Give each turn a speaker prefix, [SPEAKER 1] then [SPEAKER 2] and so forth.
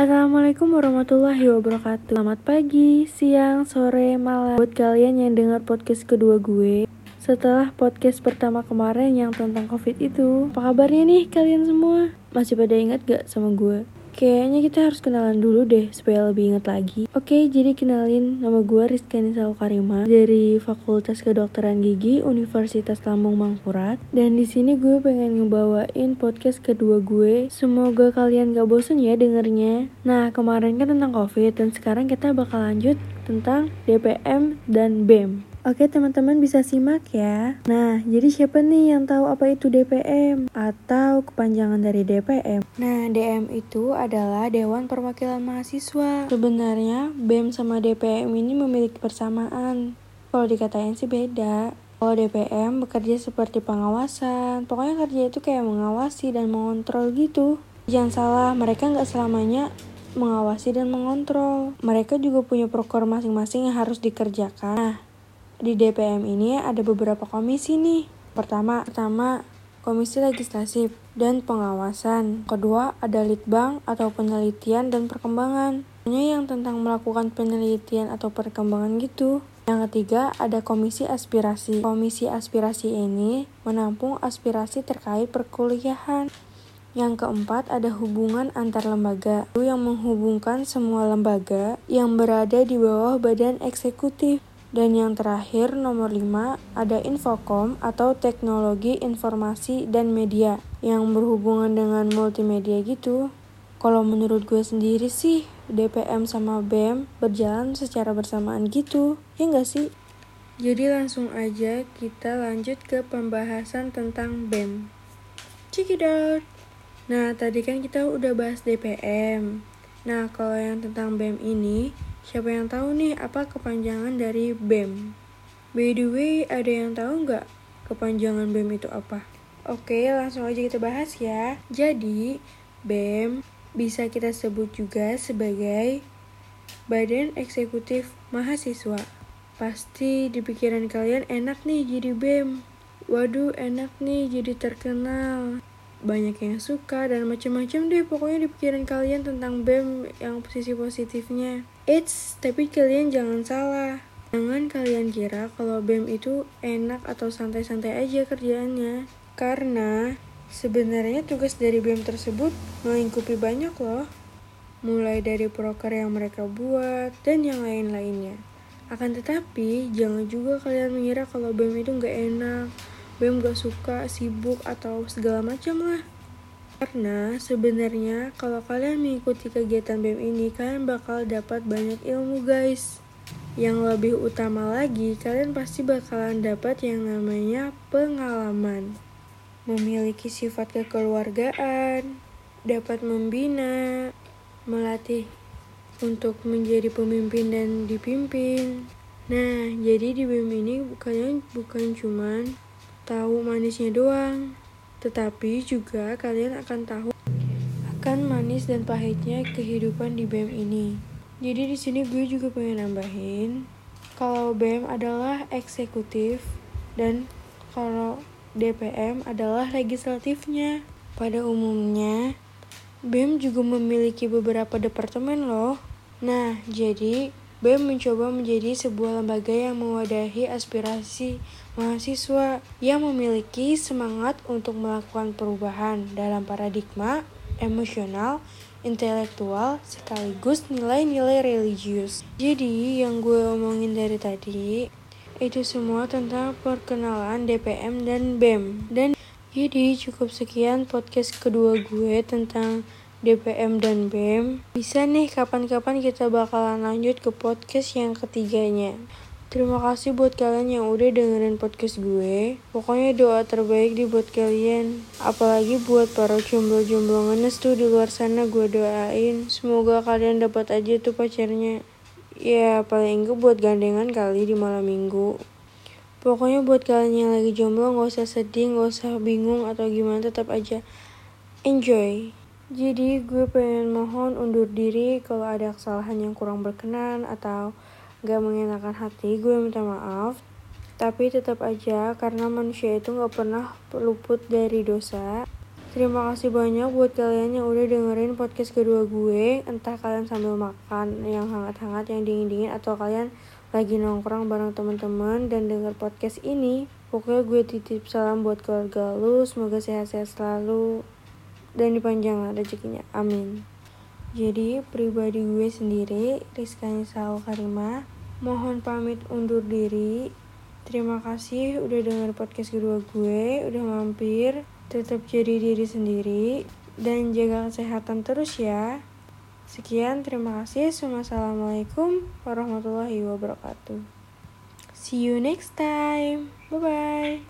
[SPEAKER 1] Assalamualaikum warahmatullahi wabarakatuh Selamat pagi, siang, sore, malam Buat kalian yang dengar podcast kedua gue Setelah podcast pertama kemarin yang tentang covid itu Apa kabarnya nih kalian semua? Masih pada ingat gak sama gue? Kayaknya kita harus kenalan dulu deh supaya lebih inget lagi. Oke, jadi kenalin nama gue Rizka Nisal Karima dari Fakultas Kedokteran Gigi Universitas Lambung Mangkurat. Dan di sini gue pengen ngebawain podcast kedua gue. Semoga kalian gak bosen ya dengernya. Nah, kemarin kan tentang COVID dan sekarang kita bakal lanjut tentang DPM dan BEM. Oke teman-teman bisa simak ya. Nah, jadi siapa nih yang tahu apa itu DPM atau kepanjangan dari DPM? Nah, DM itu adalah Dewan Perwakilan Mahasiswa. Sebenarnya BEM sama DPM ini memiliki persamaan. Kalau dikatain sih beda. Kalau DPM bekerja seperti pengawasan, pokoknya kerja itu kayak mengawasi dan mengontrol gitu. Jangan salah, mereka nggak selamanya mengawasi dan mengontrol. Mereka juga punya program masing-masing yang harus dikerjakan. Nah, di DPM ini ada beberapa komisi nih. Pertama, pertama Komisi Legislatif dan Pengawasan. Kedua, ada Litbang atau Penelitian dan Perkembangan. Hanya yang tentang melakukan penelitian atau perkembangan gitu. Yang ketiga, ada Komisi Aspirasi. Komisi Aspirasi ini menampung aspirasi terkait perkuliahan. Yang keempat, ada hubungan antar lembaga, yang menghubungkan semua lembaga yang berada di bawah badan eksekutif. Dan yang terakhir nomor 5 ada Infocom atau Teknologi Informasi dan Media yang berhubungan dengan multimedia gitu. Kalau menurut gue sendiri sih DPM sama BEM berjalan secara bersamaan gitu, ya enggak sih? Jadi langsung aja kita lanjut ke pembahasan tentang BEM. Out! Nah, tadi kan kita udah bahas DPM. Nah, kalau yang tentang BEM ini, Siapa yang tahu nih apa kepanjangan dari BEM? By the way, ada yang tahu nggak kepanjangan BEM itu apa? Oke, langsung aja kita bahas ya. Jadi, BEM bisa kita sebut juga sebagai Badan Eksekutif Mahasiswa. Pasti di pikiran kalian enak nih jadi BEM. Waduh, enak nih jadi terkenal banyak yang suka dan macam-macam deh pokoknya di pikiran kalian tentang BEM yang posisi positifnya. It's tapi kalian jangan salah. Jangan kalian kira kalau BEM itu enak atau santai-santai aja kerjaannya. Karena sebenarnya tugas dari BEM tersebut melingkupi banyak loh. Mulai dari proker yang mereka buat dan yang lain-lainnya. Akan tetapi, jangan juga kalian mengira kalau BEM itu nggak enak BEM gak suka, sibuk, atau segala macam lah. Karena sebenarnya kalau kalian mengikuti kegiatan BEM ini, kalian bakal dapat banyak ilmu guys. Yang lebih utama lagi, kalian pasti bakalan dapat yang namanya pengalaman. Memiliki sifat kekeluargaan, dapat membina, melatih untuk menjadi pemimpin dan dipimpin. Nah, jadi di BEM ini kalian bukan cuman tahu manisnya doang, tetapi juga kalian akan tahu akan manis dan pahitnya kehidupan di BEM ini. Jadi di sini gue juga pengen nambahin kalau BEM adalah eksekutif dan kalau DPM adalah legislatifnya. Pada umumnya, BEM juga memiliki beberapa departemen loh. Nah, jadi BEM mencoba menjadi sebuah lembaga yang mewadahi aspirasi mahasiswa yang memiliki semangat untuk melakukan perubahan dalam paradigma emosional, intelektual, sekaligus nilai-nilai religius. Jadi, yang gue omongin dari tadi itu semua tentang perkenalan DPM dan BEM. Dan jadi cukup sekian podcast kedua gue tentang DPM dan BEM. Bisa nih kapan-kapan kita bakalan lanjut ke podcast yang ketiganya. Terima kasih buat kalian yang udah dengerin podcast gue. Pokoknya doa terbaik di buat kalian. Apalagi buat para jomblo-jomblo ngenes tuh di luar sana gue doain. Semoga kalian dapat aja tuh pacarnya. Ya paling enggak buat gandengan kali di malam minggu. Pokoknya buat kalian yang lagi jomblo gak usah sedih, gak usah bingung atau gimana tetap aja enjoy. Jadi gue pengen mohon undur diri kalau ada kesalahan yang kurang berkenan atau gak mengenakan hati, gue minta maaf. Tapi tetap aja karena manusia itu gak pernah luput dari dosa. Terima kasih banyak buat kalian yang udah dengerin podcast kedua gue. Entah kalian sambil makan yang hangat-hangat, yang dingin-dingin, atau kalian lagi nongkrong bareng teman-teman dan denger podcast ini. Pokoknya gue titip salam buat keluarga lu. Semoga sehat-sehat selalu dan dipanjang rezekinya. Amin. Jadi pribadi gue sendiri, Rizka Nisau Karima, mohon pamit undur diri. Terima kasih udah denger podcast kedua gue, udah mampir tetap jadi diri sendiri dan jaga kesehatan terus ya. Sekian, terima kasih. Wassalamualaikum warahmatullahi wabarakatuh. See you next time. Bye bye.